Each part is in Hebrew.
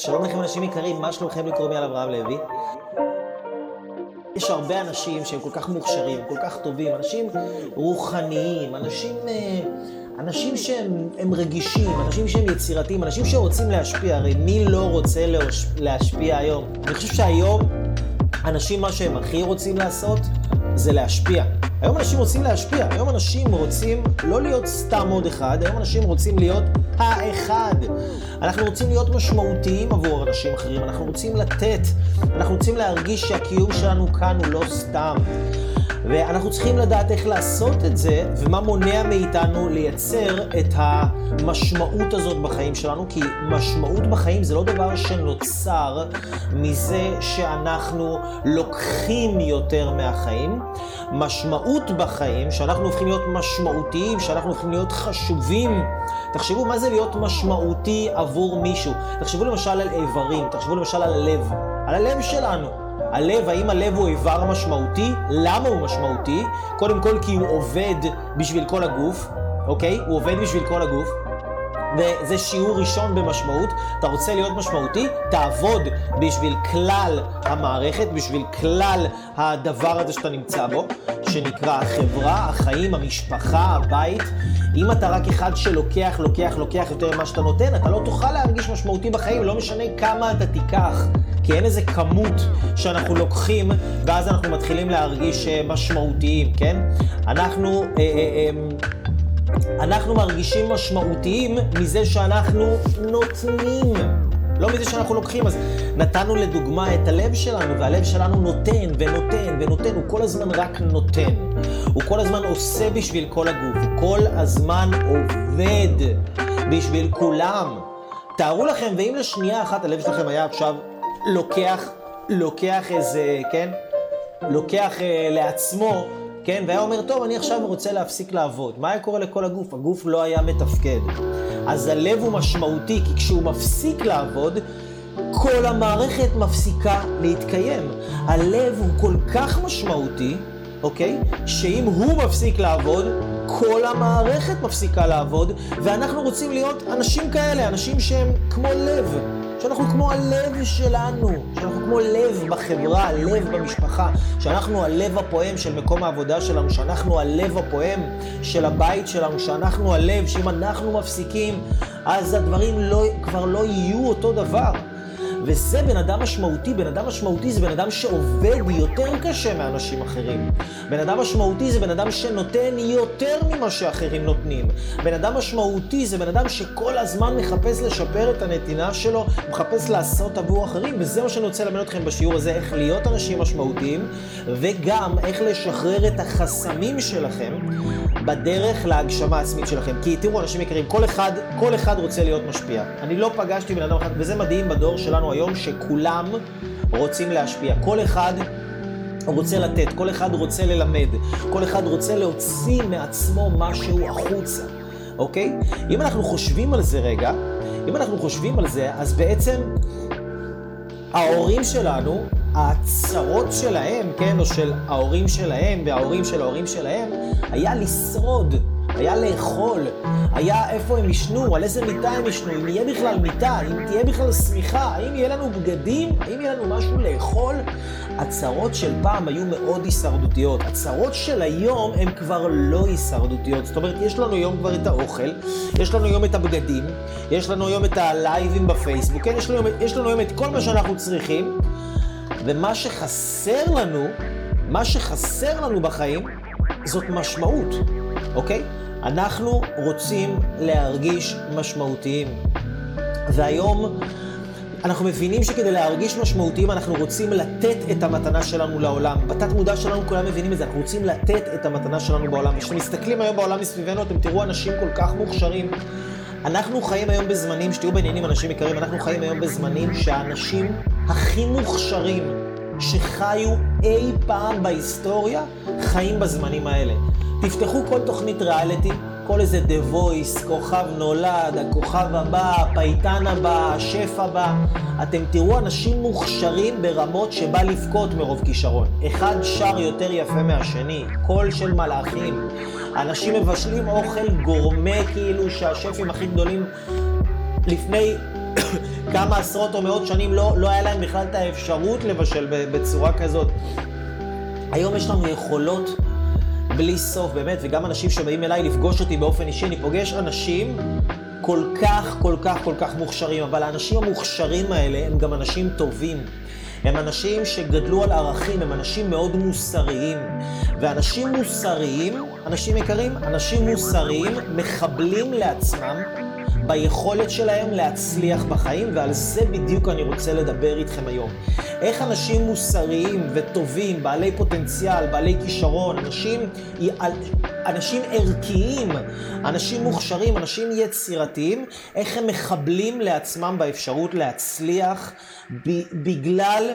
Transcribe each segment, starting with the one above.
שלום לכם אנשים יקרים, מה שלומכם לקרוא לי על אברהם לוי? יש הרבה אנשים שהם כל כך מוכשרים, כל כך טובים, אנשים רוחניים, אנשים, אה, אנשים שהם הם רגישים, אנשים שהם יצירתיים, אנשים שרוצים להשפיע, הרי מי לא רוצה להשפיע היום? אני חושב שהיום אנשים, מה שהם הכי רוצים לעשות, זה להשפיע. היום אנשים רוצים להשפיע, היום אנשים רוצים לא להיות סתם עוד אחד, היום אנשים רוצים להיות האחד. אנחנו רוצים להיות משמעותיים עבור אנשים אחרים, אנחנו רוצים לתת, אנחנו רוצים להרגיש שהקיום שלנו כאן הוא לא סתם. ואנחנו צריכים לדעת איך לעשות את זה, ומה מונע מאיתנו לייצר את המשמעות הזאת בחיים שלנו, כי משמעות בחיים זה לא דבר שנוצר מזה שאנחנו לוקחים יותר מהחיים. משמעות בחיים, שאנחנו הופכים להיות משמעותיים, שאנחנו הופכים להיות חשובים. תחשבו מה זה להיות משמעותי עבור מישהו. תחשבו למשל על איברים, תחשבו למשל על הלב, על הלב שלנו. הלב, האם הלב הוא איבר משמעותי? למה הוא משמעותי? קודם כל כי הוא עובד בשביל כל הגוף, אוקיי? הוא עובד בשביל כל הגוף. וזה שיעור ראשון במשמעות. אתה רוצה להיות משמעותי? תעבוד בשביל כלל המערכת, בשביל כלל הדבר הזה שאתה נמצא בו, שנקרא החברה, החיים, המשפחה, הבית. אם אתה רק אחד שלוקח, לוקח, לוקח יותר ממה שאתה נותן, אתה לא תוכל להרגיש משמעותי בחיים, לא משנה כמה אתה תיקח. כי אין איזה כמות שאנחנו לוקחים, ואז אנחנו מתחילים להרגיש אה, משמעותיים, כן? אנחנו... אה, אה, אה, אנחנו מרגישים משמעותיים מזה שאנחנו נותנים. לא מזה שאנחנו לוקחים. אז נתנו לדוגמה את הלב שלנו, והלב שלנו נותן ונותן ונותן, הוא כל הזמן רק נותן. הוא כל הזמן עושה בשביל כל הגוף, הוא כל הזמן עובד בשביל כולם. תארו לכם, ואם לשנייה אחת הלב שלכם היה עכשיו לוקח, לוקח איזה, כן? לוקח אה, לעצמו כן? והיה אומר, טוב, אני עכשיו רוצה להפסיק לעבוד. מה היה קורה לכל הגוף? הגוף לא היה מתפקד. אז הלב הוא משמעותי, כי כשהוא מפסיק לעבוד, כל המערכת מפסיקה להתקיים. הלב הוא כל כך משמעותי, אוקיי? שאם הוא מפסיק לעבוד, כל המערכת מפסיקה לעבוד, ואנחנו רוצים להיות אנשים כאלה, אנשים שהם כמו לב. שאנחנו כמו הלב שלנו, שאנחנו כמו לב בחברה, לב במשפחה, שאנחנו הלב הפועם של מקום העבודה שלנו, שאנחנו הלב הפועם של הבית שלנו, שאנחנו הלב, שאם אנחנו מפסיקים, אז הדברים לא, כבר לא יהיו אותו דבר. וזה בן אדם משמעותי. בן אדם משמעותי זה בן אדם שעובד יותר קשה מאנשים אחרים. בן אדם משמעותי זה בן אדם שנותן יותר ממה שאחרים נותנים. בן אדם משמעותי זה בן אדם שכל הזמן מחפש לשפר את הנתינה שלו, מחפש לעשות עבור אחרים, וזה מה שאני רוצה ללמד אתכם בשיעור הזה, איך להיות אנשים משמעותיים, וגם איך לשחרר את החסמים שלכם בדרך להגשמה העצמית שלכם. כי תראו, אנשים יקרים, כל אחד, כל אחד רוצה להיות משפיע. אני לא פגשתי בן אדם אחד, וזה מדהים בדור שלנו היום שכולם רוצים להשפיע. כל אחד רוצה לתת, כל אחד רוצה ללמד, כל אחד רוצה להוציא מעצמו משהו החוצה, אוקיי? אם אנחנו חושבים על זה רגע, אם אנחנו חושבים על זה, אז בעצם ההורים שלנו, הצרות שלהם, כן, או של ההורים שלהם וההורים של ההורים שלהם, היה לשרוד. היה לאכול, היה איפה הם ישנו, על איזה מיטה הם ישנו, אם יהיה בכלל מיטה, אם תהיה בכלל שמיכה, האם יהיה לנו בגדים, האם יהיה לנו משהו לאכול. הצרות של פעם היו מאוד הישרדותיות. הצרות של היום הן כבר לא הישרדותיות. זאת אומרת, יש לנו היום כבר את האוכל, יש לנו היום את הבגדים, יש לנו היום את הלייבים בפייסבוק, כן, יש לנו, יש לנו היום את כל מה שאנחנו צריכים, ומה שחסר לנו, מה שחסר לנו בחיים, זאת משמעות, אוקיי? אנחנו רוצים להרגיש משמעותיים. והיום אנחנו מבינים שכדי להרגיש משמעותיים אנחנו רוצים לתת את המתנה שלנו לעולם. בתת מודע שלנו כולם מבינים את זה, אנחנו רוצים לתת את המתנה שלנו בעולם. כשמסתכלים היום בעולם מסביבנו אתם תראו אנשים כל כך מוכשרים. אנחנו חיים היום בזמנים, שתהיו בעניינים אנשים יקרים, אנחנו חיים היום בזמנים שהאנשים הכי מוכשרים שחיו אי פעם בהיסטוריה חיים בזמנים האלה. תפתחו כל תוכנית ריאליטי, כל איזה The Voice, כוכב נולד, הכוכב הבא, הפייטן הבא, השף הבא. אתם תראו אנשים מוכשרים ברמות שבא לבכות מרוב כישרון. אחד שר יותר יפה מהשני, קול של מלאכים. אנשים מבשלים אוכל גורמה כאילו שהשפים הכי גדולים לפני כמה עשרות או מאות שנים לא, לא היה להם בכלל את האפשרות לבשל בצורה כזאת. היום יש לנו יכולות בלי סוף, באמת, וגם אנשים שבאים אליי לפגוש אותי באופן אישי, אני פוגש אנשים כל כך, כל כך, כל כך מוכשרים, אבל האנשים המוכשרים האלה הם גם אנשים טובים. הם אנשים שגדלו על ערכים, הם אנשים מאוד מוסריים. ואנשים מוסריים, אנשים יקרים, אנשים מוסריים מחבלים לעצמם ביכולת שלהם להצליח בחיים, ועל זה בדיוק אני רוצה לדבר איתכם היום. איך אנשים מוסריים וטובים, בעלי פוטנציאל, בעלי כישרון, אנשים, אנשים ערכיים, אנשים מוכשרים, אנשים יצירתיים, איך הם מחבלים לעצמם באפשרות להצליח בגלל...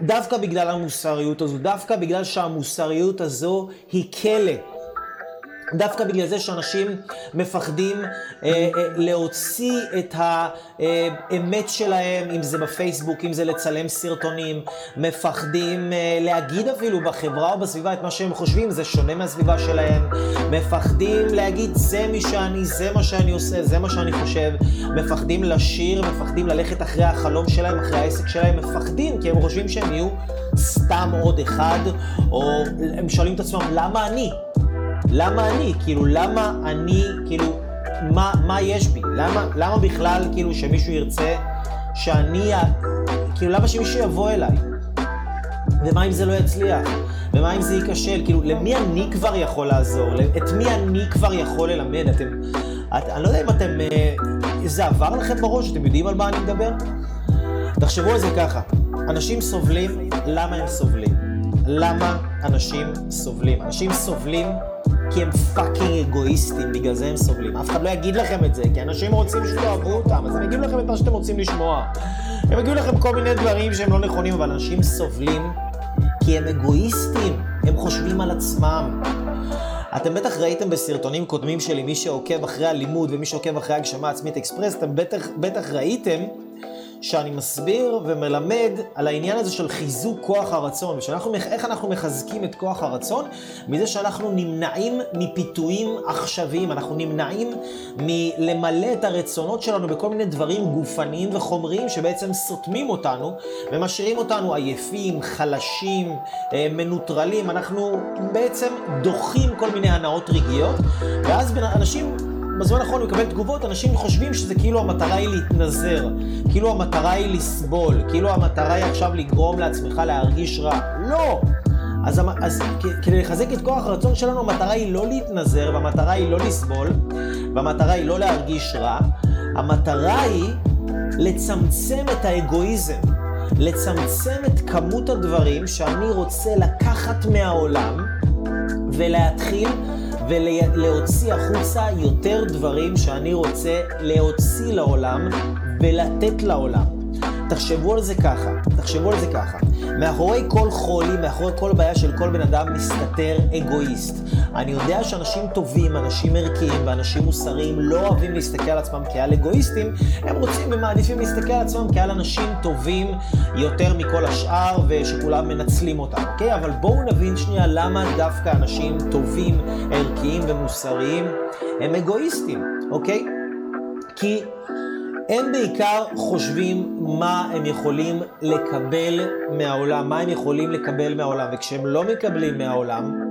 דווקא בגלל המוסריות הזו, דווקא בגלל שהמוסריות הזו היא כלא. דווקא בגלל זה שאנשים מפחדים אה, אה, להוציא את האמת שלהם, אם זה בפייסבוק, אם זה לצלם סרטונים, מפחדים אה, להגיד אפילו בחברה או בסביבה את מה שהם חושבים, זה שונה מהסביבה שלהם, מפחדים להגיד זה מי שאני, זה מה שאני עושה, זה מה שאני חושב, מפחדים לשיר, מפחדים ללכת אחרי החלום שלהם, אחרי העסק שלהם, מפחדים כי הם חושבים שהם יהיו סתם עוד אחד, או הם שואלים את עצמם למה אני? למה אני? כאילו, למה אני, כאילו, מה, מה יש בי? למה, למה בכלל, כאילו, שמישהו ירצה שאני, כאילו, למה שמישהו יבוא אליי? ומה אם זה לא יצליח? ומה אם זה ייכשל? כאילו, למי אני כבר יכול לעזור? את מי אני כבר יכול ללמד? אתם... את, אני לא יודע אם אתם... אה, זה עבר לכם בראש? אתם יודעים על מה אני מדבר? תחשבו על זה ככה, אנשים סובלים, למה הם סובלים? למה אנשים סובלים? אנשים סובלים כי הם fucking אגואיסטים, בגלל זה הם סובלים. אף אחד לא יגיד לכם את זה, כי אנשים רוצים שתאהבו אותם, אז הם יגידו לכם את מה שאתם רוצים לשמוע. הם יגידו לכם כל מיני דברים שהם לא נכונים, אבל אנשים סובלים כי הם אגואיסטים, הם חושבים על עצמם. אתם בטח ראיתם בסרטונים קודמים שלי, מי שעוקב אחרי הלימוד ומי שעוקב אחרי הגשמה עצמית אקספרס, אתם בטח, בטח ראיתם שאני מסביר ומלמד על העניין הזה של חיזוק כוח הרצון, ושאנחנו, איך אנחנו מחזקים את כוח הרצון? מזה שאנחנו נמנעים מפיתויים עכשוויים, אנחנו נמנעים מלמלא את הרצונות שלנו בכל מיני דברים גופניים וחומריים שבעצם סותמים אותנו ומשאירים אותנו עייפים, חלשים, אה, מנוטרלים, אנחנו בעצם דוחים כל מיני הנאות רגעיות, ואז אנשים... בזמן האחרון הוא מקבל תגובות, אנשים חושבים שזה כאילו המטרה היא להתנזר, כאילו המטרה היא לסבול, כאילו המטרה היא עכשיו לגרום לעצמך להרגיש רע. לא! אז, אז כדי לחזק את כוח הרצון שלנו, המטרה היא לא להתנזר, והמטרה היא לא לסבול, והמטרה היא לא להרגיש רע, המטרה היא לצמצם את האגואיזם, לצמצם את כמות הדברים שאני רוצה לקחת מהעולם ולהתחיל ולהוציא החוצה יותר דברים שאני רוצה להוציא לעולם ולתת לעולם. תחשבו על זה ככה, תחשבו על זה ככה. מאחורי כל חולי, מאחורי כל בעיה של כל בן אדם מסתתר אגואיסט. אני יודע שאנשים טובים, אנשים ערכיים ואנשים מוסריים לא אוהבים להסתכל על עצמם כעל אגואיסטים, הם רוצים ומעדיפים להסתכל על עצמם כעל אנשים טובים יותר מכל השאר ושכולם מנצלים אותם, אוקיי? אבל בואו נבין שנייה למה דווקא אנשים טובים, ערכיים ומוסריים הם אגואיסטים, אוקיי? כי הם בעיקר חושבים מה הם יכולים לקבל מהעולם, מה הם יכולים לקבל מהעולם, וכשהם לא מקבלים מהעולם,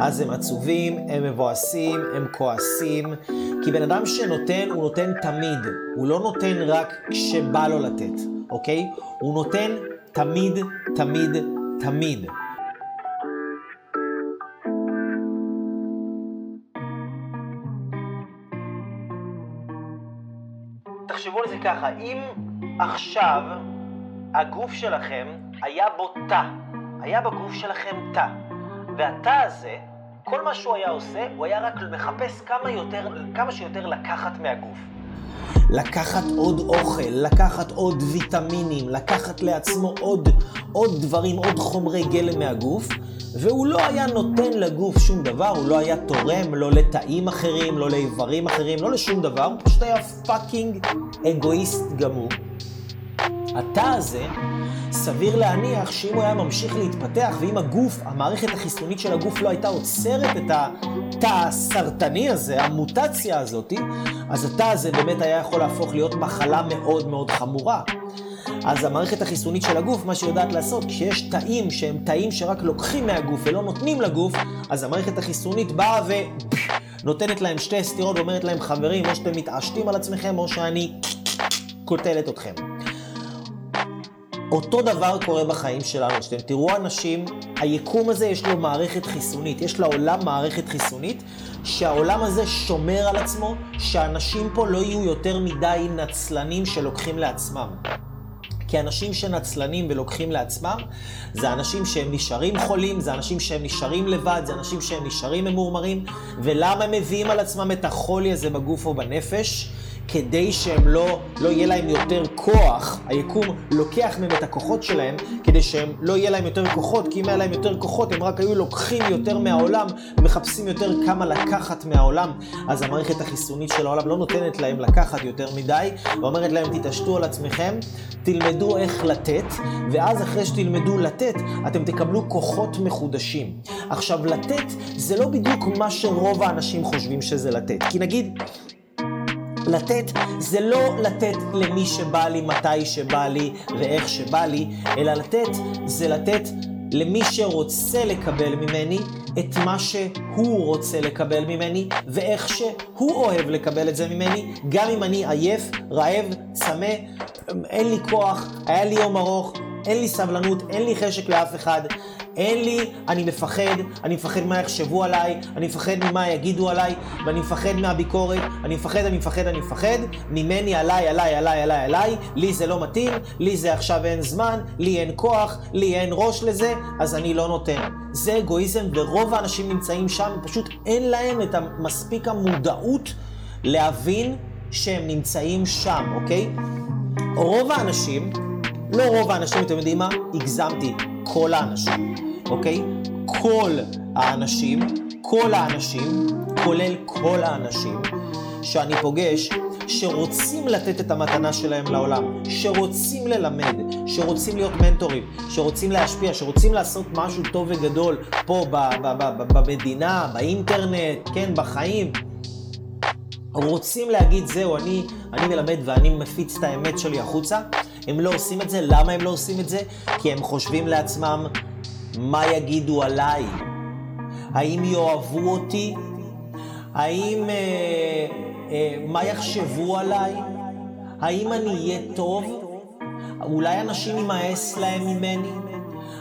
אז הם עצובים, הם מבואסים, הם כועסים, כי בן אדם שנותן, הוא נותן תמיד, הוא לא נותן רק כשבא לו לתת, אוקיי? הוא נותן תמיד, תמיד, תמיד. ככה, אם עכשיו הגוף שלכם היה בו תא, היה בגוף שלכם תא, והתא הזה, כל מה שהוא היה עושה, הוא היה רק מחפש כמה, יותר, כמה שיותר לקחת מהגוף. לקחת עוד אוכל, לקחת עוד ויטמינים, לקחת לעצמו עוד, עוד דברים, עוד חומרי גלם מהגוף, והוא לא היה נותן לגוף שום דבר, הוא לא היה תורם, לא לתאים אחרים, לא לאיברים אחרים, לא לשום דבר, הוא פשוט היה פאקינג אגואיסט גמור. התא הזה, סביר להניח שאם הוא היה ממשיך להתפתח, ואם הגוף, המערכת החיסונית של הגוף לא הייתה עוצרת את התא הסרטני הזה, המוטציה הזאת, אז התא הזה באמת היה יכול להפוך להיות מחלה מאוד מאוד חמורה. אז המערכת החיסונית של הגוף, מה שהיא יודעת לעשות, כשיש תאים שהם תאים שרק לוקחים מהגוף ולא נותנים לגוף, אז המערכת החיסונית באה ונותנת להם שתי סטירות ואומרת להם, חברים, או שאתם מתעשתים על עצמכם, או שאני קוטלת אתכם. אותו דבר קורה בחיים שלנו, שאתם תראו אנשים, היקום הזה יש לו מערכת חיסונית, יש לעולם מערכת חיסונית, שהעולם הזה שומר על עצמו, שאנשים פה לא יהיו יותר מדי נצלנים שלוקחים לעצמם. כי אנשים שנצלנים ולוקחים לעצמם, זה אנשים שהם נשארים חולים, זה אנשים שהם נשארים לבד, זה אנשים שהם נשארים ממורמרים, ולמה הם מביאים על עצמם את החולי הזה בגוף או בנפש? כדי שהם לא, לא יהיה להם יותר כוח, היקום לוקח מהם את הכוחות שלהם, כדי שהם לא יהיה להם יותר כוחות, כי אם היה להם יותר כוחות, הם רק היו לוקחים יותר מהעולם, מחפשים יותר כמה לקחת מהעולם, אז המערכת החיסונית של העולם לא נותנת להם לקחת יותר מדי, ואומרת להם, תתעשתו על עצמכם, תלמדו איך לתת, ואז אחרי שתלמדו לתת, אתם תקבלו כוחות מחודשים. עכשיו, לתת זה לא בדיוק מה שרוב האנשים חושבים שזה לתת. כי נגיד, לתת זה לא לתת למי שבא לי, מתי שבא לי ואיך שבא לי, אלא לתת זה לתת למי שרוצה לקבל ממני את מה שהוא רוצה לקבל ממני, ואיך שהוא אוהב לקבל את זה ממני, גם אם אני עייף, רעב, צמא, אין לי כוח, היה לי יום ארוך, אין לי סבלנות, אין לי חשק לאף אחד. אין לי, אני מפחד, אני מפחד מה יחשבו עליי, אני מפחד ממה יגידו עליי, ואני מפחד מהביקורת, אני מפחד, אני מפחד, אני מפחד, ממני עליי, עליי, עליי, עליי, עליי, לי זה לא מתאים, לי זה עכשיו אין זמן, לי אין כוח, לי אין ראש לזה, אז אני לא נותן. זה אגואיזם, ורוב האנשים נמצאים שם, פשוט אין להם את מספיק המודעות להבין שהם נמצאים שם, אוקיי? רוב האנשים, לא רוב האנשים, אתם יודעים מה? הגזמתי. כל האנשים. אוקיי? כל האנשים, כל האנשים, כולל כל האנשים שאני פוגש, שרוצים לתת את המתנה שלהם לעולם, שרוצים ללמד, שרוצים להיות מנטורים, שרוצים להשפיע, שרוצים לעשות משהו טוב וגדול פה במדינה, באינטרנט, כן, בחיים. רוצים להגיד, זהו, אני, אני מלמד ואני מפיץ את האמת שלי החוצה. הם לא עושים את זה. למה הם לא עושים את זה? כי הם חושבים לעצמם, מה יגידו עליי? האם יאהבו אותי? האם... אה, אה, מה יחשבו עליי? האם אני אהיה טוב? אולי אנשים יימאס להם ממני?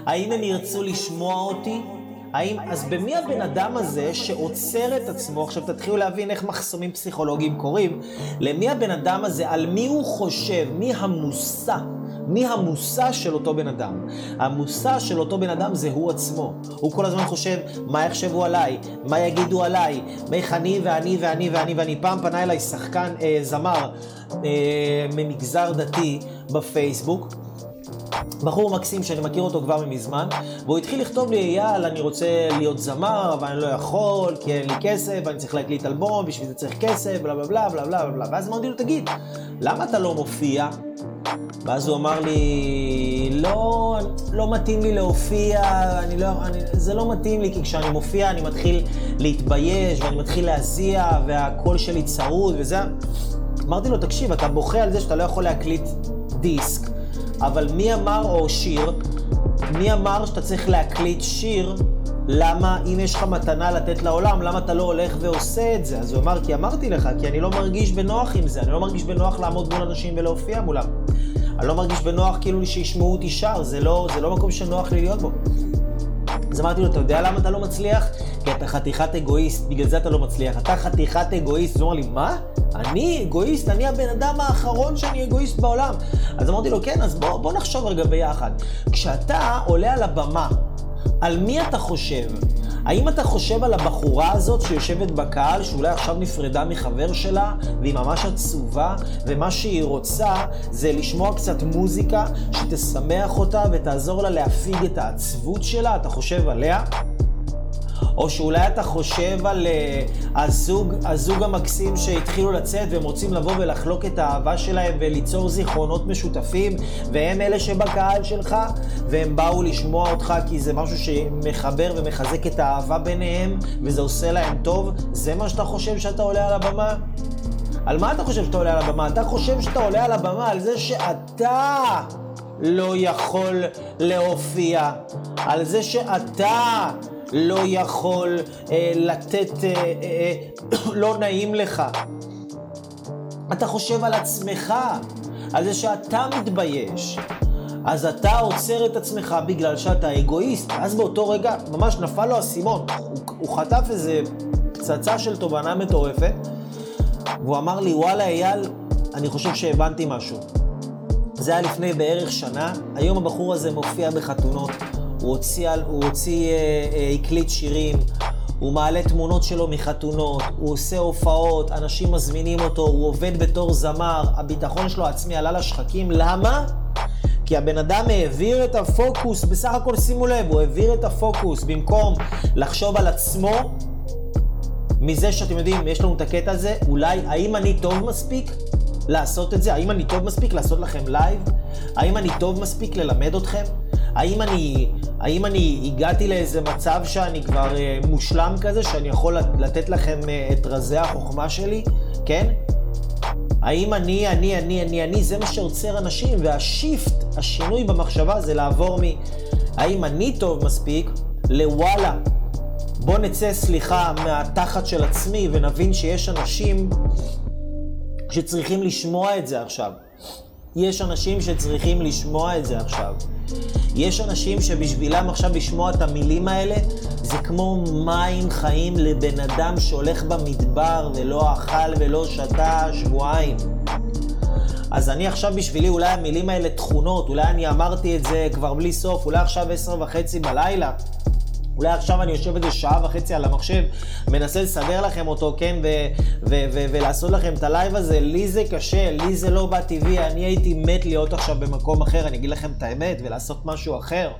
האם הם ירצו לשמוע אותי? האם, אז במי הבן אדם הזה שעוצר את עצמו, עכשיו תתחילו להבין איך מחסומים פסיכולוגיים קורים, למי הבן אדם הזה, על מי הוא חושב, מי המושא מי המושא של אותו בן אדם? המושא של אותו בן אדם זה הוא עצמו. הוא כל הזמן חושב, מה יחשבו עליי? מה יגידו עליי? איך אני ואני ואני ואני ואני. פעם פנה אליי שחקן, אה, זמר אה, ממגזר דתי בפייסבוק. בחור מקסים שאני מכיר אותו כבר מזמן, והוא התחיל לכתוב לי, אייל, אני רוצה להיות זמר, אבל אני לא יכול, כי אין לי כסף, ואני צריך להקליט אלבום, בשביל זה צריך כסף, בלה בלה בלה בלה בלה. ואז אמרתי לו, תגיד, למה אתה לא מופיע? ואז הוא אמר לי, לא, לא מתאים לי להופיע, אני לא, אני, זה לא מתאים לי, כי כשאני מופיע אני מתחיל להתבייש, ואני מתחיל להזיע, והקול שלי צרוד, וזה... אמרתי לו, תקשיב, אתה בוכה על זה שאתה לא יכול להקליט דיסק, אבל מי אמר, או שיר, מי אמר שאתה צריך להקליט שיר למה, אם יש לך מתנה לתת לעולם, למה אתה לא הולך ועושה את זה? אז הוא אמר, כי אמרתי לך, כי אני לא מרגיש בנוח עם זה, אני לא מרגיש בנוח לעמוד מול אנשים ולהופיע מולם. אני לא מרגיש בנוח כאילו שישמעו אותי שר, זה לא, זה לא מקום שנוח לי להיות בו. אז אמרתי לו, אתה יודע למה אתה לא מצליח? כי אתה חתיכת אגואיסט, בגלל זה אתה לא מצליח. אתה חתיכת אגואיסט. הוא אמר לי, מה? אני אגואיסט? אני הבן אדם האחרון שאני אגואיסט בעולם. אז אמרתי לו, כן, אז בוא, בוא נחשוב רגע ביחד. כשאתה עולה על הבמה על מי אתה חושב? האם אתה חושב על הבחורה הזאת שיושבת בקהל, שאולי עכשיו נפרדה מחבר שלה, והיא ממש עצובה, ומה שהיא רוצה זה לשמוע קצת מוזיקה שתשמח אותה ותעזור לה להפיג את העצבות שלה? אתה חושב עליה? או שאולי אתה חושב על uh, הזוג, הזוג המקסים שהתחילו לצאת והם רוצים לבוא ולחלוק את האהבה שלהם וליצור זיכרונות משותפים, והם אלה שבקהל שלך, והם באו לשמוע אותך כי זה משהו שמחבר ומחזק את האהבה ביניהם, וזה עושה להם טוב, זה מה שאתה חושב שאתה עולה על הבמה? על מה אתה חושב שאתה עולה על הבמה? אתה חושב שאתה עולה על הבמה על זה שאתה לא יכול להופיע, על זה שאתה לא יכול אה, לתת, אה, אה, לא נעים לך. אתה חושב על עצמך, על זה שאתה מתבייש. אז אתה עוצר את עצמך בגלל שאתה אגואיסט. אז באותו רגע ממש נפל לו האסימון. הוא, הוא חטף איזה פצצה של תובנה מטורפת, והוא אמר לי, וואלה אייל, אני חושב שהבנתי משהו. זה היה לפני בערך שנה, היום הבחור הזה מופיע בחתונות, הוא הוציא, הוא הוציא אה, אה, הקליט שירים, הוא מעלה תמונות שלו מחתונות, הוא עושה הופעות, אנשים מזמינים אותו, הוא עובד בתור זמר, הביטחון שלו העצמי עלה לשחקים, למה? כי הבן אדם העביר את הפוקוס, בסך הכל שימו לב, הוא העביר את הפוקוס במקום לחשוב על עצמו, מזה שאתם יודעים, יש לנו את הקטע הזה, אולי, האם אני טוב מספיק לעשות את זה? האם אני טוב מספיק לעשות לכם לייב? האם אני טוב מספיק ללמד אתכם? האם אני, האם אני הגעתי לאיזה מצב שאני כבר uh, מושלם כזה, שאני יכול לתת לכם uh, את רזי החוכמה שלי? כן? האם אני, אני, אני, אני, אני, זה מה שעוצר אנשים, וה shift, השינוי במחשבה זה לעבור מ... האם אני טוב מספיק, לוואלה, בוא נצא, סליחה, מהתחת של עצמי ונבין שיש אנשים שצריכים לשמוע את זה עכשיו. יש אנשים שצריכים לשמוע את זה עכשיו. יש אנשים שבשבילם עכשיו לשמוע את המילים האלה זה כמו מים חיים לבן אדם שהולך במדבר ולא אכל ולא שתה שבועיים. אז אני עכשיו בשבילי, אולי המילים האלה תכונות, אולי אני אמרתי את זה כבר בלי סוף, אולי עכשיו עשר וחצי בלילה. אולי עכשיו אני יושב איזה שעה וחצי על המחשב, מנסה לסדר לכם אותו, כן, ו- ו- ו- ולעשות לכם את הלייב הזה. לי זה קשה, לי זה לא בא טבעי, אני הייתי מת להיות עכשיו במקום אחר, אני אגיד לכם את האמת, ולעשות משהו אחר.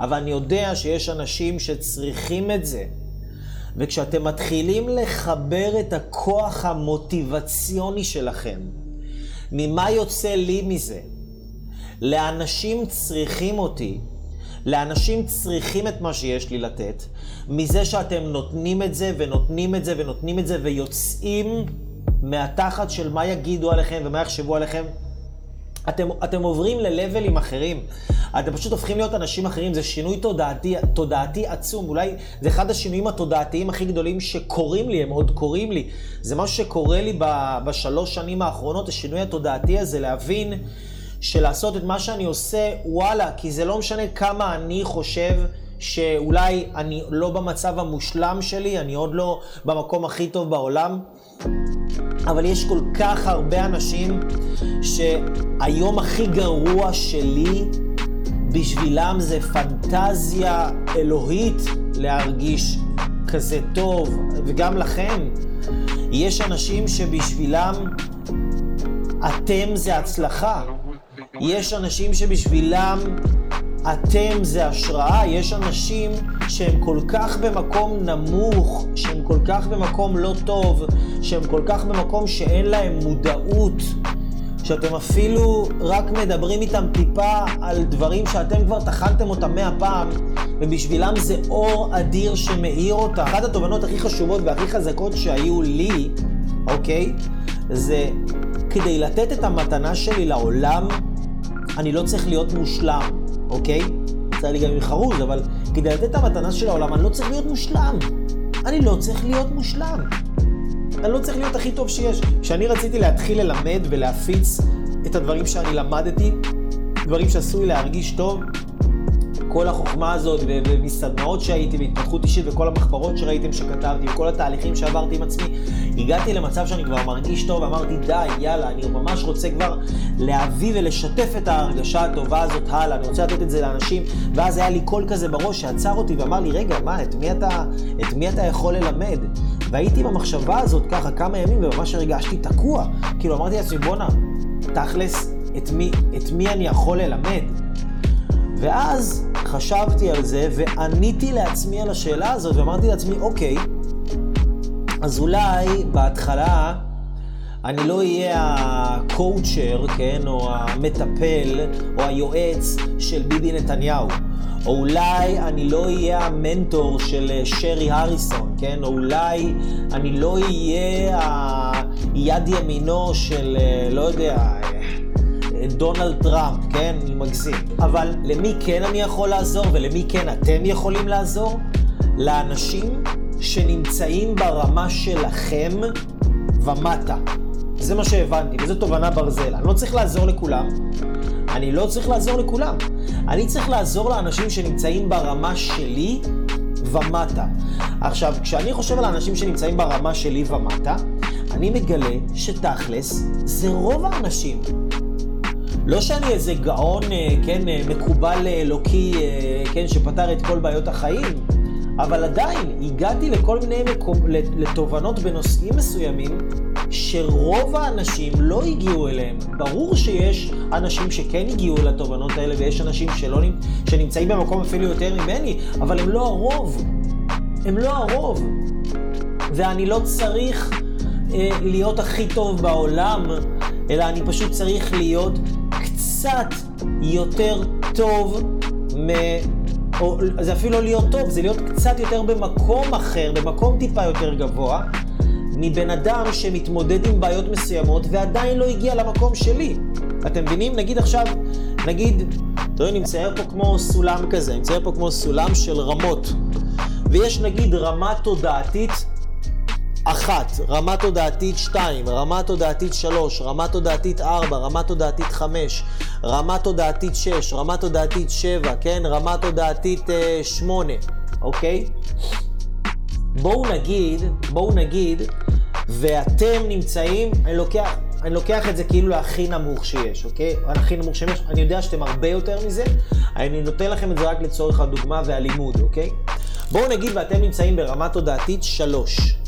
אבל אני יודע שיש אנשים שצריכים את זה. וכשאתם מתחילים לחבר את הכוח המוטיבציוני שלכם, ממה יוצא לי מזה? לאנשים צריכים אותי, לאנשים צריכים את מה שיש לי לתת, מזה שאתם נותנים את זה ונותנים את זה ונותנים את זה ויוצאים מהתחת של מה יגידו עליכם ומה יחשבו עליכם. אתם, אתם עוברים ללבלים אחרים. אתם פשוט הופכים להיות אנשים אחרים, זה שינוי תודעתי, תודעתי עצום. אולי זה אחד השינויים התודעתיים הכי גדולים שקורים לי, הם עוד קורים לי. זה משהו שקורה לי בשלוש שנים האחרונות, השינוי התודעתי הזה, להבין שלעשות את מה שאני עושה, וואלה, כי זה לא משנה כמה אני חושב שאולי אני לא במצב המושלם שלי, אני עוד לא במקום הכי טוב בעולם, אבל יש כל כך הרבה אנשים שהיום הכי גרוע שלי, בשבילם זה פנטזיה אלוהית להרגיש כזה טוב, וגם לכם. יש אנשים שבשבילם אתם זה הצלחה. יש אנשים שבשבילם אתם זה השראה, יש אנשים שהם כל כך במקום נמוך, שהם כל כך במקום לא טוב, שהם כל כך במקום שאין להם מודעות, שאתם אפילו רק מדברים איתם טיפה על דברים שאתם כבר טחנתם אותם מאה פעם, ובשבילם זה אור אדיר שמאיר אותם. אחת התובנות הכי חשובות והכי חזקות שהיו לי, אוקיי, זה כדי לתת את המתנה שלי לעולם, אני לא צריך להיות מושלם, אוקיי? יצא לי גם עם חרוז, אבל כדי לתת את המתנה של העולם, אני לא צריך להיות מושלם. אני לא צריך להיות מושלם. אני לא צריך להיות הכי טוב שיש. כשאני רציתי להתחיל ללמד ולהפיץ את הדברים שאני למדתי, דברים שעשו לי להרגיש טוב, כל החוכמה הזאת, ומסדנאות שהייתי, והתפתחות אישית, וכל המחברות שראיתם שכתבתי, וכל התהליכים שעברתי עם עצמי, הגעתי למצב שאני כבר מרגיש טוב, אמרתי, די, יאללה, אני ממש רוצה כבר להביא ולשתף את ההרגשה הטובה הזאת הלאה, אני רוצה לתת את זה לאנשים, ואז היה לי קול כזה בראש שעצר אותי ואמר לי, רגע, מה, את מי אתה, את מי אתה יכול ללמד? והייתי במחשבה הזאת ככה כמה ימים, וממש הרגשתי תקוע. כאילו, אמרתי לעצמי, בואנה, תכלס, את מי, את מי אני יכול ללמד? ואז חשבתי על זה ועניתי לעצמי על השאלה הזאת ואמרתי לעצמי, אוקיי, אז אולי בהתחלה אני לא אהיה הקואוצ'ר, כן, או המטפל, או היועץ של ביבי נתניהו. או אולי אני לא אהיה המנטור של אה, שרי הריסון, כן? או אולי אני לא אהיה היד ימינו של, אה, לא יודע, אה, דונלד טראמפ, כן? אני מגזים. אבל למי כן אני יכול לעזור ולמי כן אתם יכולים לעזור? לאנשים שנמצאים ברמה שלכם ומטה. זה מה שהבנתי, וזו תובנה ברזל. אני לא צריך לעזור לכולם, אני לא צריך לעזור לכולם. אני צריך לעזור לאנשים שנמצאים ברמה שלי ומטה. עכשיו, כשאני חושב על האנשים שנמצאים ברמה שלי ומטה, אני מגלה שתכלס זה רוב האנשים. לא שאני איזה גאון, אה, כן, אה, מקובל אלוקי, אה, כן, שפתר את כל בעיות החיים, אבל עדיין הגעתי לכל מיני מקום, לתובנות בנושאים מסוימים שרוב האנשים לא הגיעו אליהם. ברור שיש אנשים שכן הגיעו לתובנות האלה ויש אנשים שלא, שנמצאים במקום אפילו יותר ממני, אבל הם לא הרוב. הם לא הרוב. ואני לא צריך אה, להיות הכי טוב בעולם, אלא אני פשוט צריך להיות קצת יותר טוב מ... או זה אפילו לא להיות טוב, זה להיות קצת יותר במקום אחר, במקום טיפה יותר גבוה, מבן אדם שמתמודד עם בעיות מסוימות ועדיין לא הגיע למקום שלי. אתם מבינים? נגיד עכשיו, נגיד, יודע, אני מצייר פה כמו סולם כזה, אני מצייר פה כמו סולם של רמות. ויש נגיד רמה תודעתית אחת, רמה תודעתית שתיים, רמה תודעתית שלוש, רמה תודעתית ארבע, רמה תודעתית חמש, רמה תודעתית שש, רמה תודעתית שבע, כן? רמה תודעתית אה, שמונה, אוקיי? בואו נגיד, בואו נגיד, ואתם נמצאים, אני לוקח, אני לוקח את זה כאילו להכי נמוך שיש, אוקיי? הכי נמוך שיש, אני יודע שאתם הרבה יותר מזה, אני נותן לכם את זה רק לצורך הדוגמה והלימוד, אוקיי? בואו נגיד ואתם נמצאים ברמה תודעתית שלוש.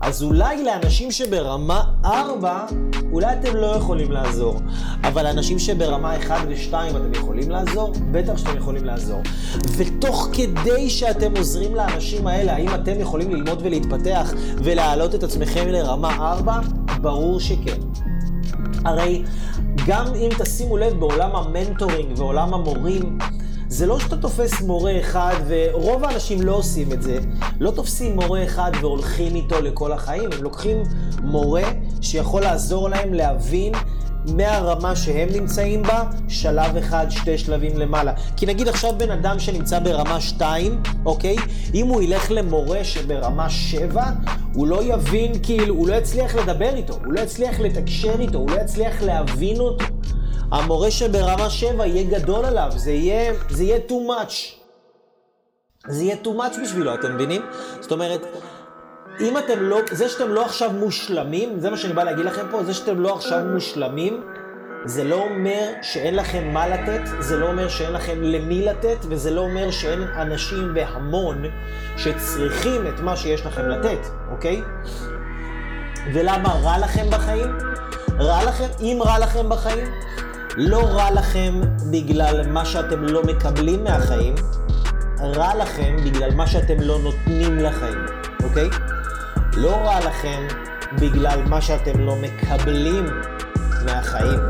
אז אולי לאנשים שברמה 4, אולי אתם לא יכולים לעזור. אבל לאנשים שברמה 1 ו-2 אתם יכולים לעזור? בטח שאתם יכולים לעזור. ותוך כדי שאתם עוזרים לאנשים האלה, האם אתם יכולים ללמוד ולהתפתח ולהעלות את עצמכם לרמה 4? ברור שכן. הרי גם אם תשימו לב בעולם המנטורינג ועולם המורים, זה לא שאתה תופס מורה אחד, ורוב האנשים לא עושים את זה, לא תופסים מורה אחד והולכים איתו לכל החיים, הם לוקחים מורה שיכול לעזור להם להבין מהרמה שהם נמצאים בה, שלב אחד, שתי שלבים למעלה. כי נגיד עכשיו בן אדם שנמצא ברמה 2, אוקיי? אם הוא ילך למורה שברמה 7, הוא לא יבין, כאילו, הוא לא יצליח לדבר איתו, הוא לא יצליח לתקשר איתו, הוא לא יצליח להבין אותו. המורה שברמה 7 יהיה גדול עליו, זה יהיה, זה יהיה too much. זה יהיה too much בשבילו, אתם מבינים? זאת אומרת, אם אתם לא, זה שאתם לא עכשיו מושלמים, זה מה שאני בא להגיד לכם פה, זה שאתם לא עכשיו מושלמים, זה לא אומר שאין לכם מה לתת, זה לא אומר שאין לכם למי לתת, וזה לא אומר שאין אנשים והמון שצריכים את מה שיש לכם לתת, אוקיי? ולמה רע לכם בחיים? רע לכם, אם רע לכם בחיים, לא רע לכם בגלל מה שאתם לא מקבלים מהחיים, רע לכם בגלל מה שאתם לא נותנים לחיים, אוקיי? לא רע לכם בגלל מה שאתם לא מקבלים מהחיים.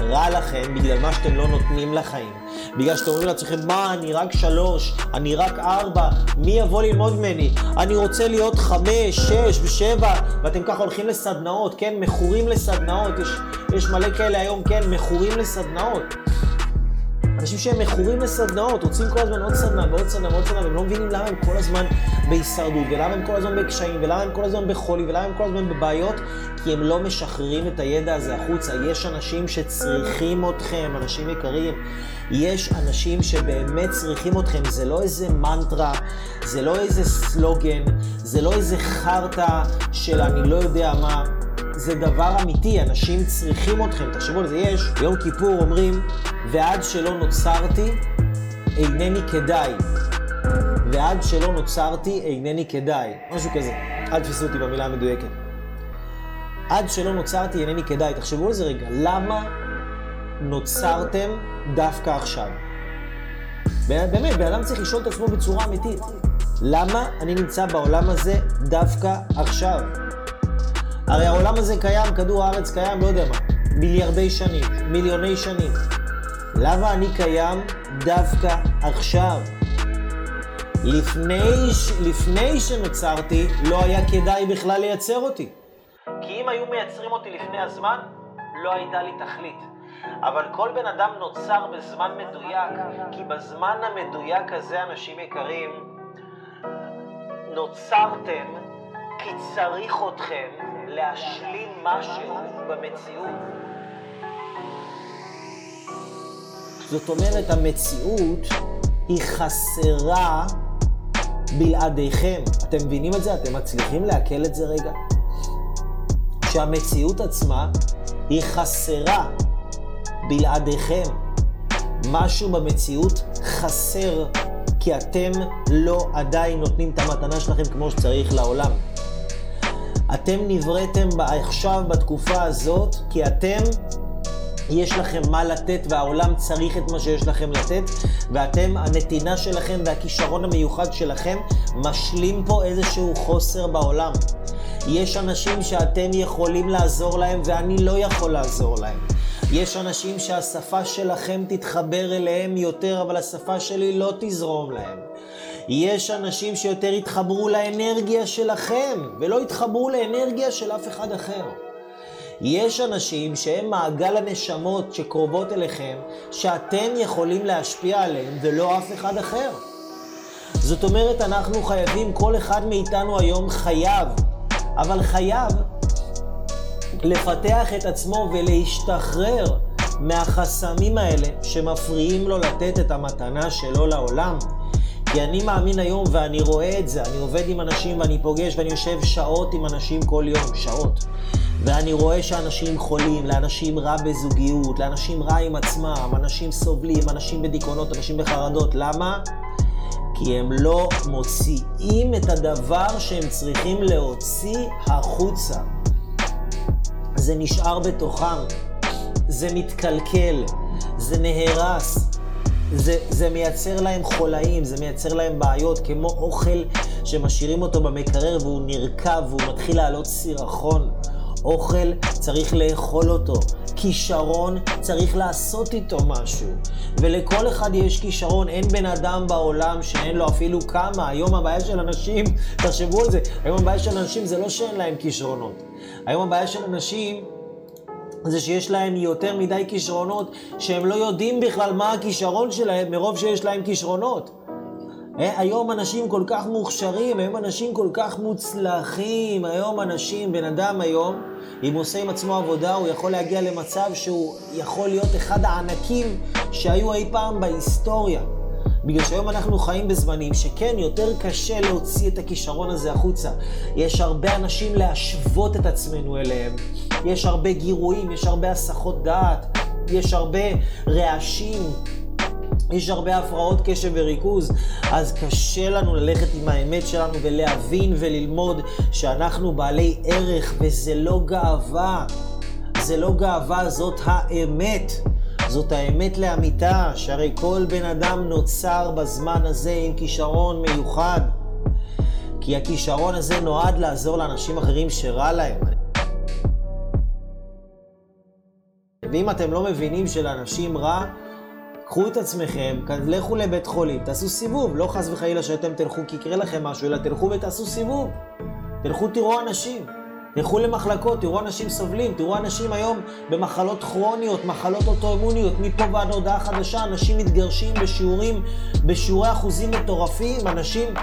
רע לכם בגלל מה שאתם לא נותנים לחיים. בגלל שאתם אומרים לעצמכם, מה, אני רק שלוש, אני רק ארבע, מי יבוא ללמוד ממני? אני רוצה להיות חמש, שש ושבע, ואתם ככה הולכים לסדנאות, כן? מכורים לסדנאות, יש, יש מלא כאלה היום, כן? מכורים לסדנאות. אנשים שהם מכורים לסדנאות, רוצים כל הזמן עוד סדנה ועוד סדנה ועוד סדנה, והם לא מבינים למה הם כל הזמן בהישרדות, ולמה הם כל הזמן בקשיים, ולמה הם כל הזמן בחולי, ולמה הם כל הזמן בבעיות, כי הם לא משחררים את הידע הזה החוצה. יש אנשים שצריכים אתכם, אנשים יקרים. יש אנשים שבאמת צריכים אתכם, זה לא איזה מנטרה, זה לא איזה סלוגן, זה לא איזה חרטא של אני לא יודע מה. זה דבר אמיתי, אנשים צריכים אתכם. תחשבו על זה, יש, ביום כיפור אומרים, ועד שלא נוצרתי, אינני כדאי. ועד שלא נוצרתי, אינני כדאי. משהו כזה. אל תפסו אותי במילה המדויקת. עד שלא נוצרתי, אינני כדאי. תחשבו על זה רגע, למה נוצרתם דווקא עכשיו? באמת, בן אדם צריך לשאול את עצמו בצורה אמיתית. למה אני נמצא בעולם הזה דווקא עכשיו? הרי העולם הזה קיים, כדור הארץ קיים, לא יודע מה, מיליארדי שנים, מיליוני שנים. למה אני קיים דווקא עכשיו? לפני, לפני שנוצרתי, לא היה כדאי בכלל לייצר אותי. כי אם היו מייצרים אותי לפני הזמן, לא הייתה לי תכלית. אבל כל בן אדם נוצר בזמן מדויק, כי בזמן המדויק הזה, אנשים יקרים, נוצרתם כי צריך אתכם להשלים משהו במציאות. זאת אומרת, המציאות היא חסרה בלעדיכם. אתם מבינים את זה? אתם מצליחים לעכל את זה רגע? שהמציאות עצמה היא חסרה בלעדיכם. משהו במציאות חסר, כי אתם לא עדיין נותנים את המתנה שלכם כמו שצריך לעולם. אתם נבראתם עכשיו, בתקופה הזאת, כי אתם, יש לכם מה לתת והעולם צריך את מה שיש לכם לתת, ואתם, הנתינה שלכם והכישרון המיוחד שלכם, משלים פה איזשהו חוסר בעולם. יש אנשים שאתם יכולים לעזור להם ואני לא יכול לעזור להם. יש אנשים שהשפה שלכם תתחבר אליהם יותר, אבל השפה שלי לא תזרום להם. יש אנשים שיותר יתחברו לאנרגיה שלכם, ולא יתחברו לאנרגיה של אף אחד אחר. יש אנשים שהם מעגל הנשמות שקרובות אליכם, שאתם יכולים להשפיע עליהם, ולא אף אחד אחר. זאת אומרת, אנחנו חייבים, כל אחד מאיתנו היום חייב, אבל חייב לפתח את עצמו ולהשתחרר מהחסמים האלה שמפריעים לו לתת את המתנה שלו לעולם. כי אני מאמין היום ואני רואה את זה, אני עובד עם אנשים ואני פוגש ואני יושב שעות עם אנשים כל יום, שעות. ואני רואה שאנשים חולים, לאנשים רע בזוגיות, לאנשים רע עם עצמם, אנשים סובלים, אנשים בדיכאונות, אנשים בחרדות. למה? כי הם לא מוציאים את הדבר שהם צריכים להוציא החוצה. זה נשאר בתוכם, זה מתקלקל, זה נהרס, זה, זה מייצר להם חולאים, זה מייצר להם בעיות, כמו אוכל שמשאירים אותו במקרר והוא נרקב והוא מתחיל לעלות סירחון. אוכל, צריך לאכול אותו. כישרון, צריך לעשות איתו משהו. ולכל אחד יש כישרון, אין בן אדם בעולם שאין לו אפילו כמה. היום הבעיה של אנשים, תחשבו על זה, היום הבעיה של אנשים זה לא שאין להם כישרונות. היום הבעיה של אנשים זה שיש להם יותר מדי כישרונות, שהם לא יודעים בכלל מה הכישרון שלהם מרוב שיש להם כישרונות. אה, היום אנשים כל כך מוכשרים, היום אנשים כל כך מוצלחים, היום אנשים, בן אדם היום, אם עושה עם עצמו עבודה, הוא יכול להגיע למצב שהוא יכול להיות אחד הענקים שהיו אי פעם בהיסטוריה. בגלל שהיום אנחנו חיים בזמנים שכן, יותר קשה להוציא את הכישרון הזה החוצה. יש הרבה אנשים להשוות את עצמנו אליהם. יש הרבה גירויים, יש הרבה הסחות דעת, יש הרבה רעשים, יש הרבה הפרעות קשב וריכוז, אז קשה לנו ללכת עם האמת שלנו ולהבין וללמוד שאנחנו בעלי ערך, וזה לא גאווה. זה לא גאווה, זאת האמת. זאת האמת לאמיתה, שהרי כל בן אדם נוצר בזמן הזה עם כישרון מיוחד. כי הכישרון הזה נועד לעזור לאנשים אחרים שרע להם. ואם אתם לא מבינים שלאנשים רע, קחו את עצמכם, לכו לבית חולים, תעשו סיבוב, לא חס וחלילה שאתם תלכו כי יקרה לכם משהו, אלא תלכו ותעשו סיבוב. תלכו תראו אנשים. תלכו למחלקות, תראו אנשים סובלים, תראו אנשים היום במחלות כרוניות, מחלות אוטואימוניות, מפה ועד הודעה חדשה, אנשים מתגרשים בשיעורים, בשיעורי אחוזים מטורפים, אנשים,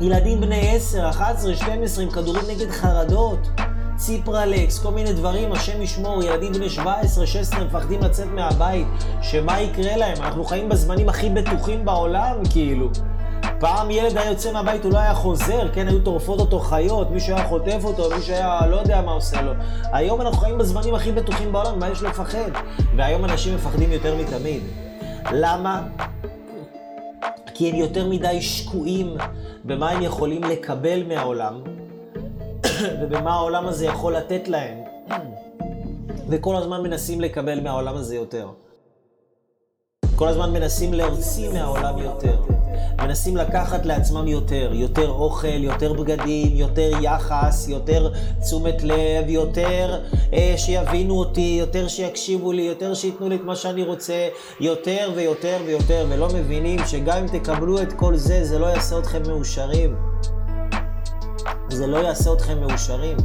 ילדים בני 10, 11, 12 עם כדורים נגד חרדות. ציפרלקס, כל מיני דברים, השם ישמור, ילדים בני 17, 16 מפחדים לצאת מהבית, שמה יקרה להם? אנחנו חיים בזמנים הכי בטוחים בעולם, כאילו. פעם ילד היה יוצא מהבית, הוא לא היה חוזר, כן, היו טורפות אותו חיות, מישהו היה חוטף אותו, מישהו היה לא יודע מה עושה לו. היום אנחנו חיים בזמנים הכי בטוחים בעולם, מה יש לפחד? והיום אנשים מפחדים יותר מתמיד. למה? כי הם יותר מדי שקועים במה הם יכולים לקבל מהעולם, ובמה העולם הזה יכול לתת להם. וכל הזמן מנסים לקבל מהעולם הזה יותר. כל הזמן מנסים להוציא מהעולם יותר. מנסים לקחת לעצמם יותר, יותר אוכל, יותר בגדים, יותר יחס, יותר תשומת לב, יותר אה, שיבינו אותי, יותר שיקשיבו לי, יותר שייתנו לי את מה שאני רוצה, יותר ויותר ויותר, ולא מבינים שגם אם תקבלו את כל זה, זה לא יעשה אתכם מאושרים. זה לא יעשה אתכם מאושרים.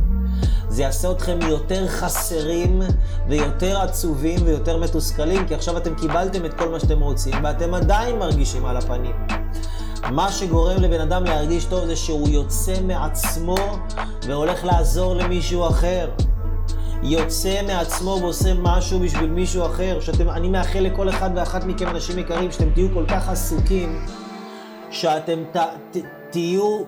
זה יעשה אתכם יותר חסרים ויותר עצובים ויותר מתוסכלים, כי עכשיו אתם קיבלתם את כל מה שאתם רוצים, ואתם עדיין מרגישים על הפנים. מה שגורם לבן אדם להרגיש טוב זה שהוא יוצא מעצמו והולך לעזור למישהו אחר. יוצא מעצמו ועושה משהו בשביל מישהו אחר. שאתם, אני מאחל לכל אחד ואחת מכם, אנשים יקרים, שאתם תהיו כל כך עסוקים, שאתם ת, ת, תהיו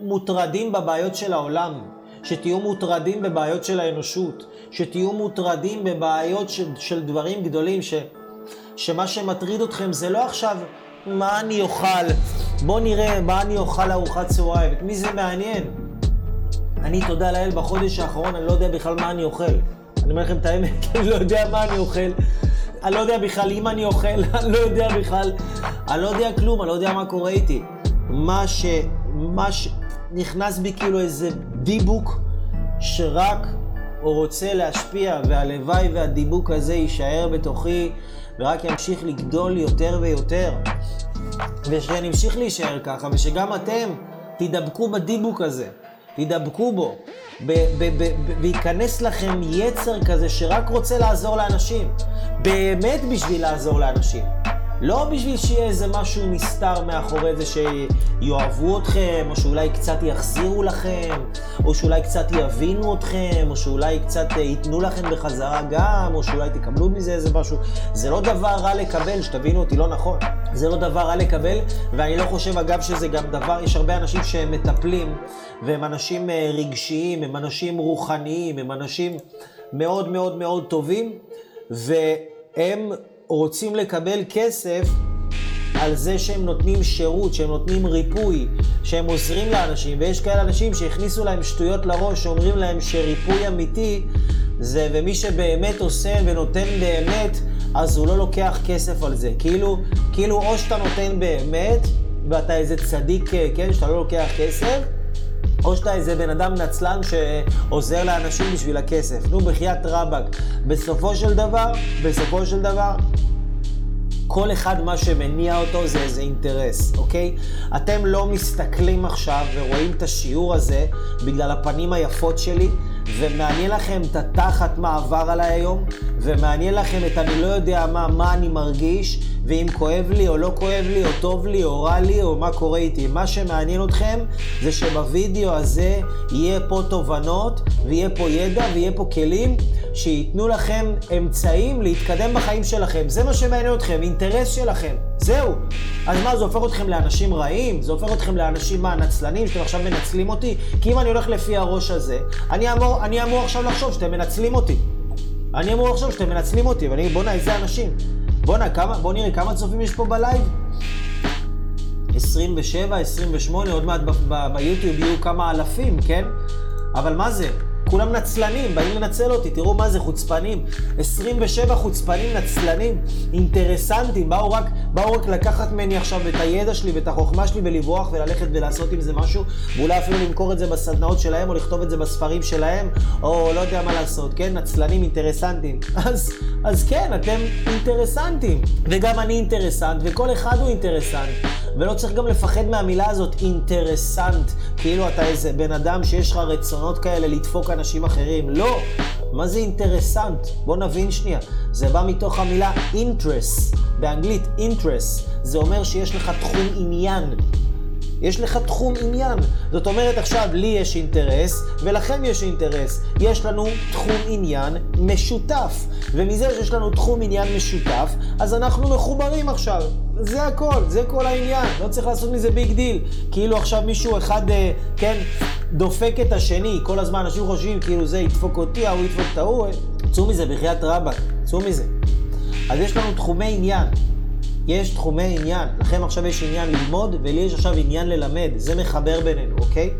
מוטרדים בבעיות של העולם. שתהיו מוטרדים בבעיות של האנושות, שתהיו מוטרדים בבעיות של, של דברים גדולים, ש, שמה שמטריד אתכם זה לא עכשיו מה אני אוכל, בוא נראה מה אני אוכל לארוחת צהריים, את מי זה מעניין? אני, תודה לאל, בחודש האחרון אני לא יודע בכלל מה אני אוכל. אני אומר לכם את האמת, אני לא יודע מה אני אוכל. אני לא יודע בכלל אם אני אוכל, אני לא יודע בכלל, אני לא יודע כלום, אני לא יודע מה קורה איתי. מה ש... מה ש... נכנס בי כאילו איזה דיבוק שרק הוא רוצה להשפיע, והלוואי והדיבוק הזה יישאר בתוכי ורק ימשיך לגדול יותר ויותר. ושנמשיך להישאר ככה, ושגם אתם תדבקו בדיבוק הזה, תדבקו בו, וייכנס לכם יצר כזה שרק רוצה לעזור לאנשים, באמת בשביל לעזור לאנשים. לא בשביל שיהיה איזה משהו נסתר מאחורי זה שיאהבו אתכם, או שאולי קצת יחזירו לכם, או שאולי קצת יבינו אתכם, או שאולי קצת ייתנו לכם בחזרה גם, או שאולי תקבלו מזה איזה משהו. זה לא דבר רע לקבל, שתבינו אותי לא נכון. זה לא דבר רע לקבל, ואני לא חושב אגב שזה גם דבר, יש הרבה אנשים שהם מטפלים, והם אנשים אה, רגשיים, הם אנשים רוחניים, הם אנשים מאוד מאוד מאוד טובים, והם... רוצים לקבל כסף על זה שהם נותנים שירות, שהם נותנים ריפוי, שהם עוזרים לאנשים, ויש כאלה אנשים שהכניסו להם שטויות לראש, שאומרים להם שריפוי אמיתי זה, ומי שבאמת עושה ונותן באמת, אז הוא לא לוקח כסף על זה. כאילו, כאילו או שאתה נותן באמת, ואתה איזה צדיק, כן, שאתה לא לוקח כסף, או שאתה איזה בן אדם נצלן שעוזר לאנשים בשביל הכסף. נו, בחייאת רבאק. בסופו של דבר, בסופו של דבר, כל אחד מה שמניע אותו זה איזה אינטרס, אוקיי? אתם לא מסתכלים עכשיו ורואים את השיעור הזה בגלל הפנים היפות שלי, ומעניין לכם את התחת מה עבר עליי היום, ומעניין לכם את אני לא יודע מה, מה אני מרגיש, ואם כואב לי או לא כואב לי, או טוב לי או רע לי, או מה קורה איתי. מה שמעניין אתכם זה שבווידאו הזה יהיה פה תובנות, ויהיה פה ידע, ויהיה פה כלים שייתנו לכם אמצעים להתקדם בחיים שלכם. זה מה שמעניין אתכם, אינטרס שלכם. זהו. אז מה, זה הופך אתכם לאנשים רעים? זה הופך אתכם לאנשים, מה, נצלנים, שאתם עכשיו מנצלים אותי? כי אם אני הולך לפי הראש הזה, אני אמור, אני אמור עכשיו לחשוב שאתם מנצלים אותי. אני אמור לחשוב שאתם מנצלים אותי, ואני, בואנה, איזה אנשים. בואנה, כמה, בוא נראה כמה צופים יש פה בלייב. 27, 28, עוד מעט ביוטיוב יהיו כמה אלפים, כן? אבל מה זה? כולם נצלנים, באים לנצל אותי, תראו מה זה, חוצפנים. 27 חוצפנים נצלנים, אינטרסנטים, באו רק, באו רק לקחת ממני עכשיו את הידע שלי ואת החוכמה שלי ולברוח וללכת ולעשות עם זה משהו, ואולי אפילו למכור את זה בסדנאות שלהם, או לכתוב את זה בספרים שלהם, או לא יודע מה לעשות, כן? נצלנים, אינטרסנטים. אז, אז כן, אתם אינטרסנטים. וגם אני אינטרסנט, וכל אחד הוא אינטרסנט. ולא צריך גם לפחד מהמילה הזאת, אינטרסנט. כאילו אתה איזה בן אדם שיש לך רצונות כאלה לדפוק אנשים אחרים. לא. מה זה אינטרסנט? בוא נבין שנייה. זה בא מתוך המילה interest, באנגלית interest. זה אומר שיש לך תחום עניין. יש לך תחום עניין. זאת אומרת, עכשיו לי יש אינטרס, ולכם יש אינטרס. יש לנו תחום עניין משותף. ומזה שיש לנו תחום עניין משותף, אז אנחנו מחוברים עכשיו. זה הכל, זה כל העניין. לא צריך לעשות מזה big deal. כאילו עכשיו מישהו אחד, אה, כן, דופק את השני. כל הזמן אנשים חושבים כאילו זה ידפוק אותי, ההוא ידפוק את ההוא. צאו מזה, בחייאת רבאק, צאו מזה. אז יש לנו תחומי עניין. יש תחומי עניין. לכם עכשיו יש עניין ללמוד, ולי יש עכשיו עניין ללמד. זה מחבר בינינו, אוקיי?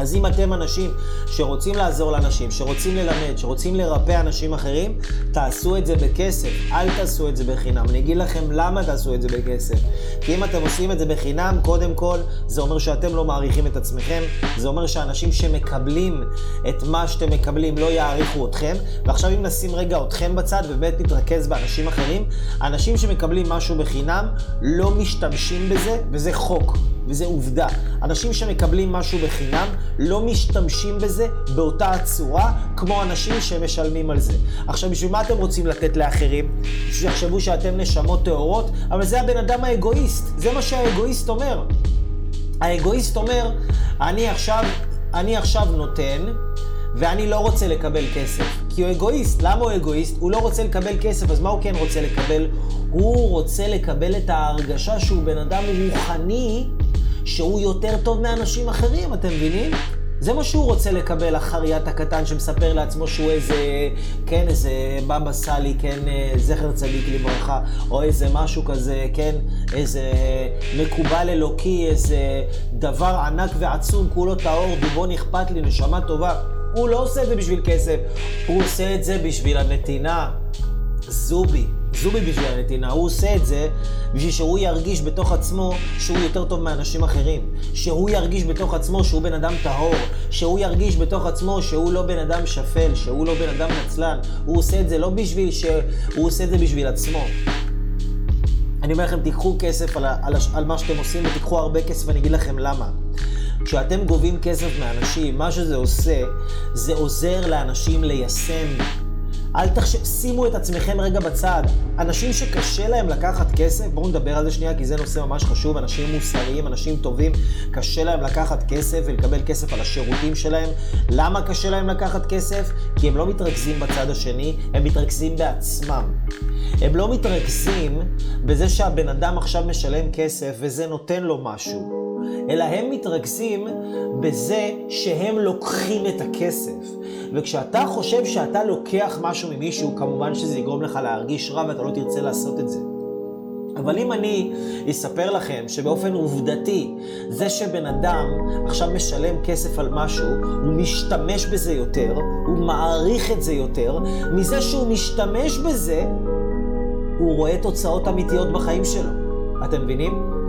אז אם אתם אנשים שרוצים לעזור לאנשים, שרוצים ללמד, שרוצים לרפא אנשים אחרים, תעשו את זה בכסף, אל תעשו את זה בחינם. אני אגיד לכם למה תעשו את זה בכסף. כי אם אתם עושים את זה בחינם, קודם כל, זה אומר שאתם לא מעריכים את עצמכם, זה אומר שאנשים שמקבלים את מה שאתם מקבלים לא יעריכו אתכם. ועכשיו אם נשים רגע אתכם בצד ובאמת נתרכז באנשים אחרים, אנשים שמקבלים משהו בחינם לא משתמשים בזה, וזה חוק. וזה עובדה. אנשים שמקבלים משהו בחינם לא משתמשים בזה באותה הצורה כמו אנשים שמשלמים על זה. עכשיו, בשביל מה אתם רוצים לתת לאחרים? שיחשבו שאתם נשמות טהורות? אבל זה הבן אדם האגואיסט. זה מה שהאגואיסט אומר. האגואיסט אומר, אני עכשיו, אני עכשיו נותן, ואני לא רוצה לקבל כסף. כי הוא אגואיסט. למה הוא אגואיסט? הוא לא רוצה לקבל כסף, אז מה הוא כן רוצה לקבל? הוא רוצה לקבל את ההרגשה שהוא בן אדם רוחני שהוא יותר טוב מאנשים אחרים, אתם מבינים? זה מה שהוא רוצה לקבל, החריית הקטן שמספר לעצמו שהוא איזה, כן, איזה בבא סאלי, כן, אה, זכר צדיק לברכה, או איזה משהו כזה, כן, איזה מקובל אלוקי, איזה דבר ענק ועצום, כולו טהור, דובון אכפת לי, נשמה טובה. הוא לא עושה את זה בשביל כסף, הוא עושה את זה בשביל הנתינה. זובי. זובי בשביל הנתינה, הוא עושה את זה בשביל שהוא ירגיש בתוך עצמו שהוא יותר טוב מאנשים אחרים. שהוא ירגיש בתוך עצמו שהוא בן אדם טהור. שהוא ירגיש בתוך עצמו שהוא לא בן אדם שפל, שהוא לא בן אדם נצלן. הוא עושה את זה לא בשביל ש... הוא עושה את זה בשביל עצמו. אני אומר לכם, תיקחו כסף על, על, על מה שאתם עושים ותיקחו הרבה כסף, ואני אגיד לכם למה. כשאתם גובים כסף מאנשים, מה שזה עושה, זה עוזר לאנשים ליישם אל תחשב, שימו את עצמכם רגע בצד. אנשים שקשה להם לקחת כסף, בואו נדבר על זה שנייה, כי זה נושא ממש חשוב. אנשים מוסריים, אנשים טובים, קשה להם לקחת כסף ולקבל כסף על השירותים שלהם. למה קשה להם לקחת כסף? כי הם לא מתרכזים בצד השני, הם מתרכזים בעצמם. הם לא מתרכזים בזה שהבן אדם עכשיו משלם כסף וזה נותן לו משהו. אלא הם מתרכזים בזה שהם לוקחים את הכסף. וכשאתה חושב שאתה לוקח משהו ממישהו, כמובן שזה יגרום לך להרגיש רע ואתה לא תרצה לעשות את זה. אבל אם אני אספר לכם שבאופן עובדתי, זה שבן אדם עכשיו משלם כסף על משהו, הוא משתמש בזה יותר, הוא מעריך את זה יותר, מזה שהוא משתמש בזה, הוא רואה תוצאות אמיתיות בחיים שלו. אתם מבינים?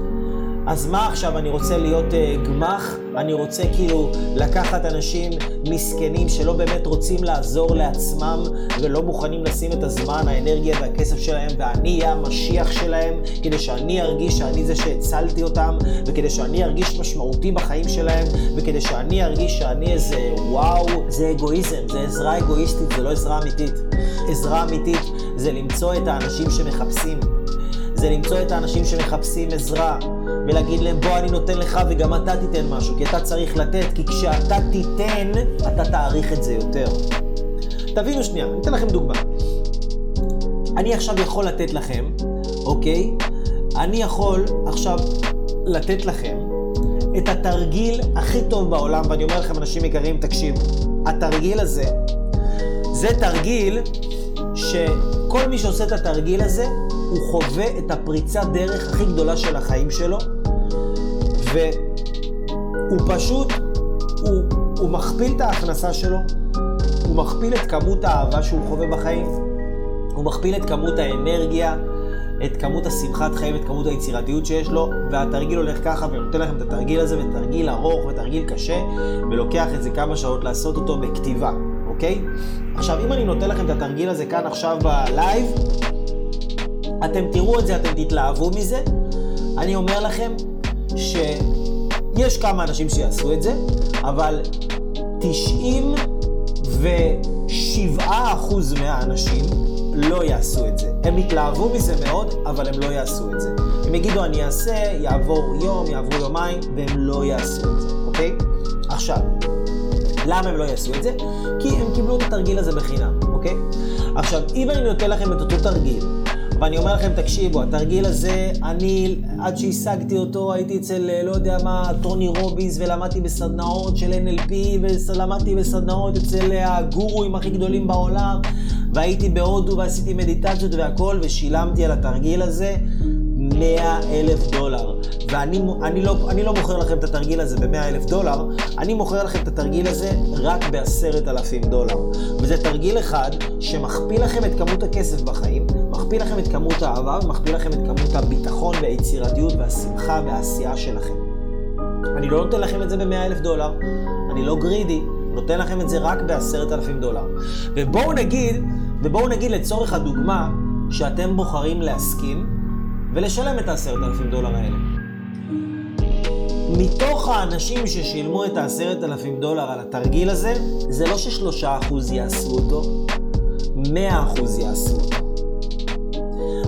אז מה עכשיו, אני רוצה להיות uh, גמח? אני רוצה כאילו לקחת אנשים מסכנים שלא באמת רוצים לעזור לעצמם ולא מוכנים לשים את הזמן, האנרגיה והכסף שלהם ואני אהיה המשיח שלהם כדי שאני ארגיש שאני זה שהצלתי אותם וכדי שאני ארגיש משמעותי בחיים שלהם וכדי שאני ארגיש שאני איזה וואו, זה אגואיזם, זה עזרה אגואיסטית, זה לא עזרה אמיתית. עזרה אמיתית זה למצוא את האנשים שמחפשים. זה למצוא את האנשים שמחפשים עזרה, ולהגיד להם בוא אני נותן לך וגם אתה תיתן משהו, כי אתה צריך לתת, כי כשאתה תיתן, אתה תעריך את זה יותר. תבינו שנייה, אני אתן לכם דוגמה. אני עכשיו יכול לתת לכם, אוקיי? אני יכול עכשיו לתת לכם את התרגיל הכי טוב בעולם, ואני אומר לכם, אנשים יקרים, תקשיבו, התרגיל הזה, זה תרגיל שכל מי שעושה את התרגיל הזה, הוא חווה את הפריצת דרך הכי גדולה של החיים שלו, והוא פשוט, הוא, הוא מכפיל את ההכנסה שלו, הוא מכפיל את כמות האהבה שהוא חווה בחיים, הוא מכפיל את כמות האנרגיה, את כמות השמחת חיים, את כמות היצירתיות שיש לו, והתרגיל הולך ככה, ואני נותן לכם את התרגיל הזה, ותרגיל ארוך ותרגיל קשה, ולוקח את זה כמה שעות לעשות אותו בכתיבה, אוקיי? עכשיו, אם אני נותן לכם את התרגיל הזה כאן עכשיו בלייב, אתם תראו את זה, אתם תתלהבו מזה. אני אומר לכם שיש כמה אנשים שיעשו את זה, אבל 97% מהאנשים לא יעשו את זה. הם יתלהבו מזה מאוד, אבל הם לא יעשו את זה. הם יגידו, אני אעשה, יעבור יום, יעברו יומיים, והם לא יעשו את זה, אוקיי? עכשיו, למה הם לא יעשו את זה? כי הם קיבלו את התרגיל הזה בחינם, אוקיי? עכשיו, אם אני נותן לכם את אותו תרגיל, ואני אומר לכם, תקשיבו, התרגיל הזה, אני, עד שהשגתי אותו, הייתי אצל, אה, לא יודע מה, טוני רוביס, ולמדתי בסדנאות של NLP, ולמדתי בסדנאות אצל אה, הגורואים הכי גדולים בעולם, והייתי בהודו ועשיתי מדיטציות והכל, ושילמתי על התרגיל הזה 100 אלף דולר. ואני אני לא, אני לא מוכר לכם את התרגיל הזה ב-100 אלף דולר, אני מוכר לכם את התרגיל הזה רק ב-10,000 דולר. וזה תרגיל אחד שמכפיל לכם את כמות הכסף בחיים, מכפיל לכם את כמות האהבה ומכפיל לכם את כמות הביטחון והיצירתיות והשמחה והעשייה שלכם. אני לא נותן לכם את זה ב-100 אלף דולר, אני לא גרידי, נותן לכם את זה רק ב-10,000 דולר. ובואו נגיד, ובואו נגיד לצורך הדוגמה, שאתם בוחרים להסכים ולשלם את ה-10,000 דולר האלה. מתוך האנשים ששילמו את ה-10,000 דולר על התרגיל הזה, זה לא ששלושה אחוז יעשו אותו, מאה אחוז יעשו אותו.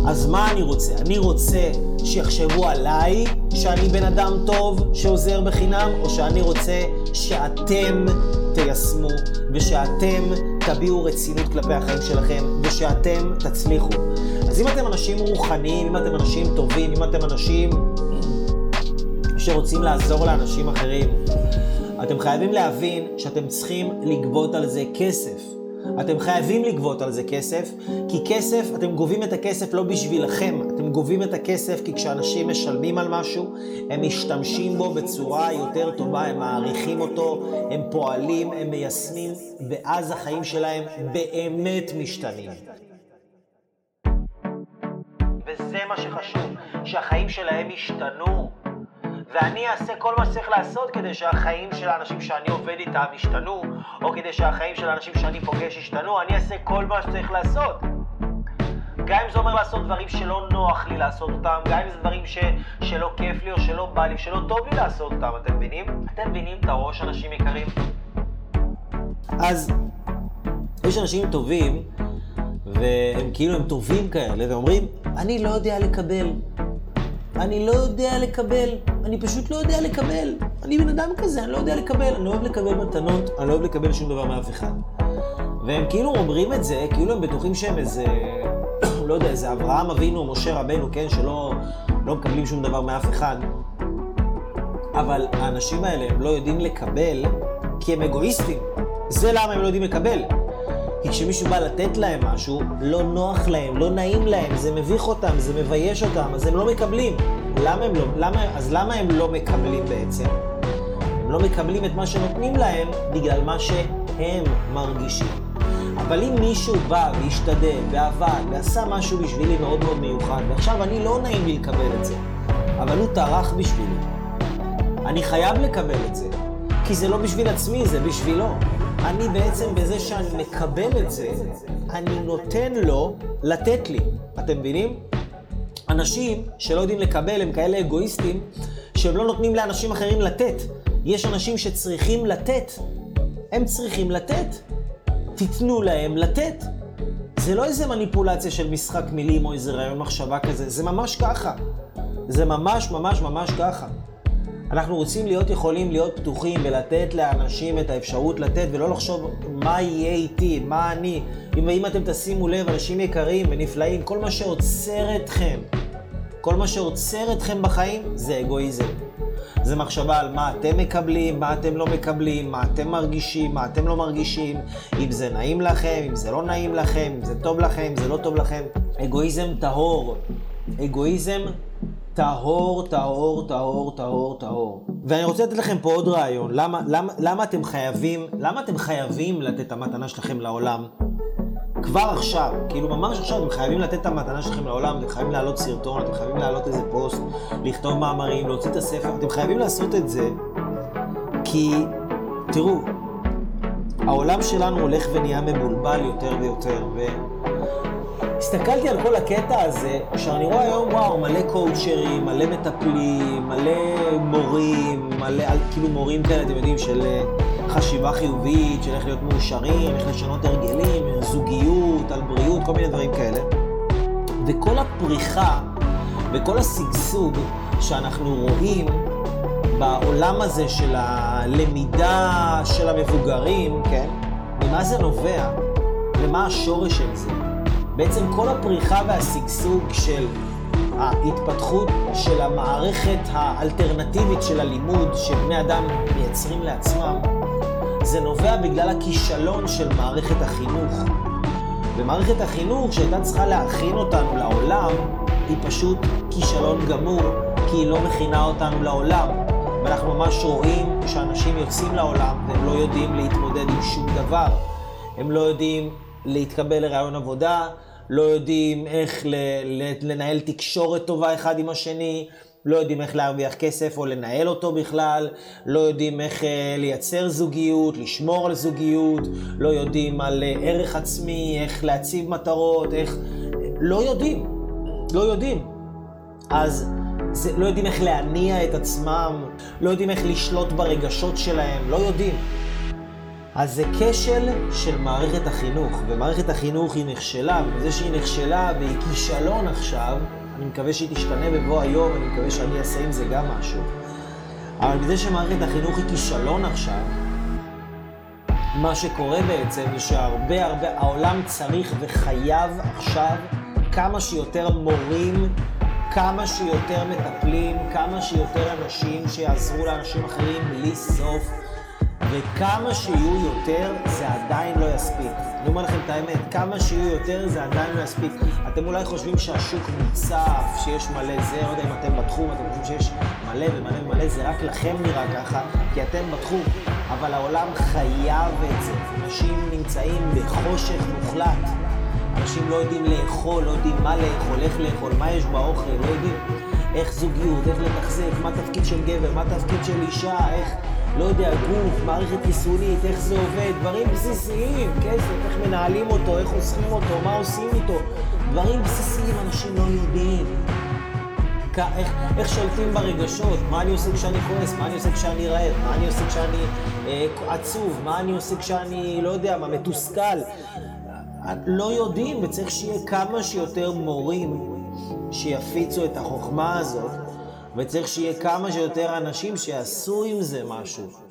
אז מה אני רוצה? אני רוצה שיחשבו עליי שאני בן אדם טוב שעוזר בחינם, או שאני רוצה שאתם תיישמו ושאתם תביעו רצינות כלפי החיים שלכם ושאתם תצליחו. אז אם אתם אנשים רוחניים, אם אתם אנשים טובים, אם אתם אנשים שרוצים לעזור לאנשים אחרים, אתם חייבים להבין שאתם צריכים לגבות על זה כסף. אתם חייבים לגבות על זה כסף, כי כסף, אתם גובים את הכסף לא בשבילכם, אתם גובים את הכסף כי כשאנשים משלמים על משהו, הם משתמשים בו בצורה יותר טובה, הם מעריכים אותו, הם פועלים, הם מיישמים, ואז החיים שלהם באמת משתנים. וזה מה שחשוב, שהחיים שלהם ישתנו. ואני אעשה כל מה שצריך לעשות כדי שהחיים של האנשים שאני עובד איתם ישתנו, או כדי שהחיים של האנשים שאני פוגש ישתנו, אני אעשה כל מה שצריך לעשות. גם אם זה אומר לעשות דברים שלא נוח לי לעשות אותם, גם אם זה דברים ש, שלא כיף לי או שלא בא לי, שלא טוב לי לעשות אותם, אתם מבינים? אתם מבינים את הראש, אנשים יקרים? אז יש אנשים טובים, והם כאילו הם טובים כאלה, ואומרים, אני לא יודע לקבל. אני לא יודע לקבל, אני פשוט לא יודע לקבל. אני בן אדם כזה, אני לא יודע לקבל, אני לא אוהב לקבל מתנות, אני לא אוהב לקבל שום דבר מאף אחד. והם כאילו אומרים את זה, כאילו הם בטוחים שהם איזה, לא יודע, איזה אברהם אבינו, משה רבנו, כן, שלא לא מקבלים שום דבר מאף אחד. אבל האנשים האלה, הם לא יודעים לקבל, כי הם אגואיסטים. זה למה הם לא יודעים לקבל. כי כשמישהו בא לתת להם משהו, לא נוח להם, לא נעים להם, זה מביך אותם, זה מבייש אותם, אז הם לא מקבלים. למה הם לא, למה, אז למה הם לא מקבלים בעצם? הם לא מקבלים את מה שנותנים להם בגלל מה שהם מרגישים. אבל אם מישהו בא והשתדל ועבד ועשה משהו בשבילי מאוד מאוד מיוחד, ועכשיו אני לא נעים לי לקבל את זה, אבל הוא טרח בשבילי, אני חייב לקבל את זה, כי זה לא בשביל עצמי, זה בשבילו. אני בעצם בזה שאני מקבל את זה, אני נותן לו לתת לי. אתם מבינים? אנשים שלא יודעים לקבל הם כאלה אגואיסטים, שהם לא נותנים לאנשים אחרים לתת. יש אנשים שצריכים לתת. הם צריכים לתת. תיתנו להם לתת. זה לא איזה מניפולציה של משחק מילים או איזה רעיון מחשבה כזה, זה ממש ככה. זה ממש ממש ממש ככה. אנחנו רוצים להיות יכולים להיות פתוחים ולתת לאנשים את האפשרות לתת ולא לחשוב מה יהיה איתי, מה אני. אם, אם אתם תשימו לב, אנשים יקרים ונפלאים, כל מה שעוצר אתכם, כל מה שעוצר אתכם בחיים זה אגואיזם. זה מחשבה על מה אתם מקבלים, מה אתם לא מקבלים, מה אתם מרגישים, מה אתם לא מרגישים, אם זה נעים לכם, אם זה לא נעים לכם, אם זה טוב לכם, אם זה לא טוב לכם. אגואיזם טהור. אגואיזם טהור, טהור, טהור, טהור, טהור. ואני רוצה לתת לכם פה עוד רעיון. למה, למה, למה אתם חייבים, למה אתם חייבים לתת את המתנה שלכם לעולם? כבר עכשיו, כאילו ממש עכשיו אתם חייבים לתת את המתנה שלכם לעולם, אתם חייבים להעלות סרטון, אתם חייבים להעלות איזה פוסט, לכתוב מאמרים, להוציא את הספר, אתם חייבים לעשות את זה, כי, תראו, העולם שלנו הולך ונהיה מבולבל יותר ויותר, ו... הסתכלתי על כל הקטע הזה, שאני רואה היום, וואו, מלא קואוצ'רים, מלא מטפלים, מלא מורים, מלא, כאילו מורים כאלה, אתם יודעים, של אה, חשיבה חיובית, של איך להיות מאושרים, איך לשנות הרגלים, זוגיות, על בריאות, כל מיני דברים כאלה. וכל הפריחה וכל השגשוג שאנחנו רואים בעולם הזה של הלמידה של המבוגרים, כן? ממה זה נובע? ומה השורש של זה? בעצם כל הפריחה והשגשוג של ההתפתחות של המערכת האלטרנטיבית של הלימוד שבני אדם מייצרים לעצמם, זה נובע בגלל הכישלון של מערכת החינוך. ומערכת החינוך שהייתה צריכה להכין אותנו לעולם, היא פשוט כישלון גמור, כי היא לא מכינה אותנו לעולם. ואנחנו ממש רואים שאנשים יוצאים לעולם והם לא יודעים להתמודד עם שום דבר. הם לא יודעים להתקבל לרעיון עבודה, לא יודעים איך לנהל תקשורת טובה אחד עם השני, לא יודעים איך להרוויח כסף או לנהל אותו בכלל, לא יודעים איך אה, לייצר זוגיות, לשמור על זוגיות, לא יודעים על אה, ערך עצמי, איך להציב מטרות, איך... לא יודעים, לא יודעים. אז זה, לא יודעים איך להניע את עצמם, לא יודעים איך לשלוט ברגשות שלהם, לא יודעים. אז זה כשל של מערכת החינוך, ומערכת החינוך היא נכשלה, ובזה שהיא נכשלה והיא כישלון עכשיו, אני מקווה שהיא תשתנה בבוא היום, אני מקווה שאני אעשה עם זה גם משהו. אבל בזה שמערכת החינוך היא כישלון עכשיו, מה שקורה בעצם זה שהרבה הרבה, העולם צריך וחייב עכשיו כמה שיותר מורים, כמה שיותר מטפלים, כמה שיותר אנשים שיעזרו לאנשים אחרים בלי סוף. וכמה שיהיו יותר, זה עדיין לא יספיק. אני אומר לכם את האמת, כמה שיהיו יותר, זה עדיין לא יספיק. אתם אולי חושבים שהשוק מוצף, שיש מלא זה, לא יודע אם אתם בתחום, אתם חושבים שיש מלא ומלא ומלא, זה רק לכם נראה ככה, כי אתם בתחום. אבל העולם חייב את זה. אנשים נמצאים בחושך מוחלט. אנשים לא יודעים לאכול, לא יודעים מה לאכול, איך לאכול, מה יש באוכל, לא יודעים איך זוגיות, איך לתחזק, מה תפקיד של גבר, מה תפקיד של אישה, איך... לא יודע, גוף, מערכת יישונית, איך זה עובד, דברים בסיסיים, כסף, איך מנהלים אותו, איך אוספים אותו, מה עושים איתו, דברים בסיסיים אנשים לא יודעים. איך, איך שולטים ברגשות, מה אני עושה כשאני כועס, מה אני עושה כשאני רעב, מה אני עושה כשאני אה, עצוב, מה אני עושה כשאני, לא יודע מה, מתוסכל. לא יודעים, וצריך שיהיה כמה שיותר מורים שיפיצו את החוכמה הזאת וצריך שיהיה כמה שיותר אנשים שיעשו עם זה משהו.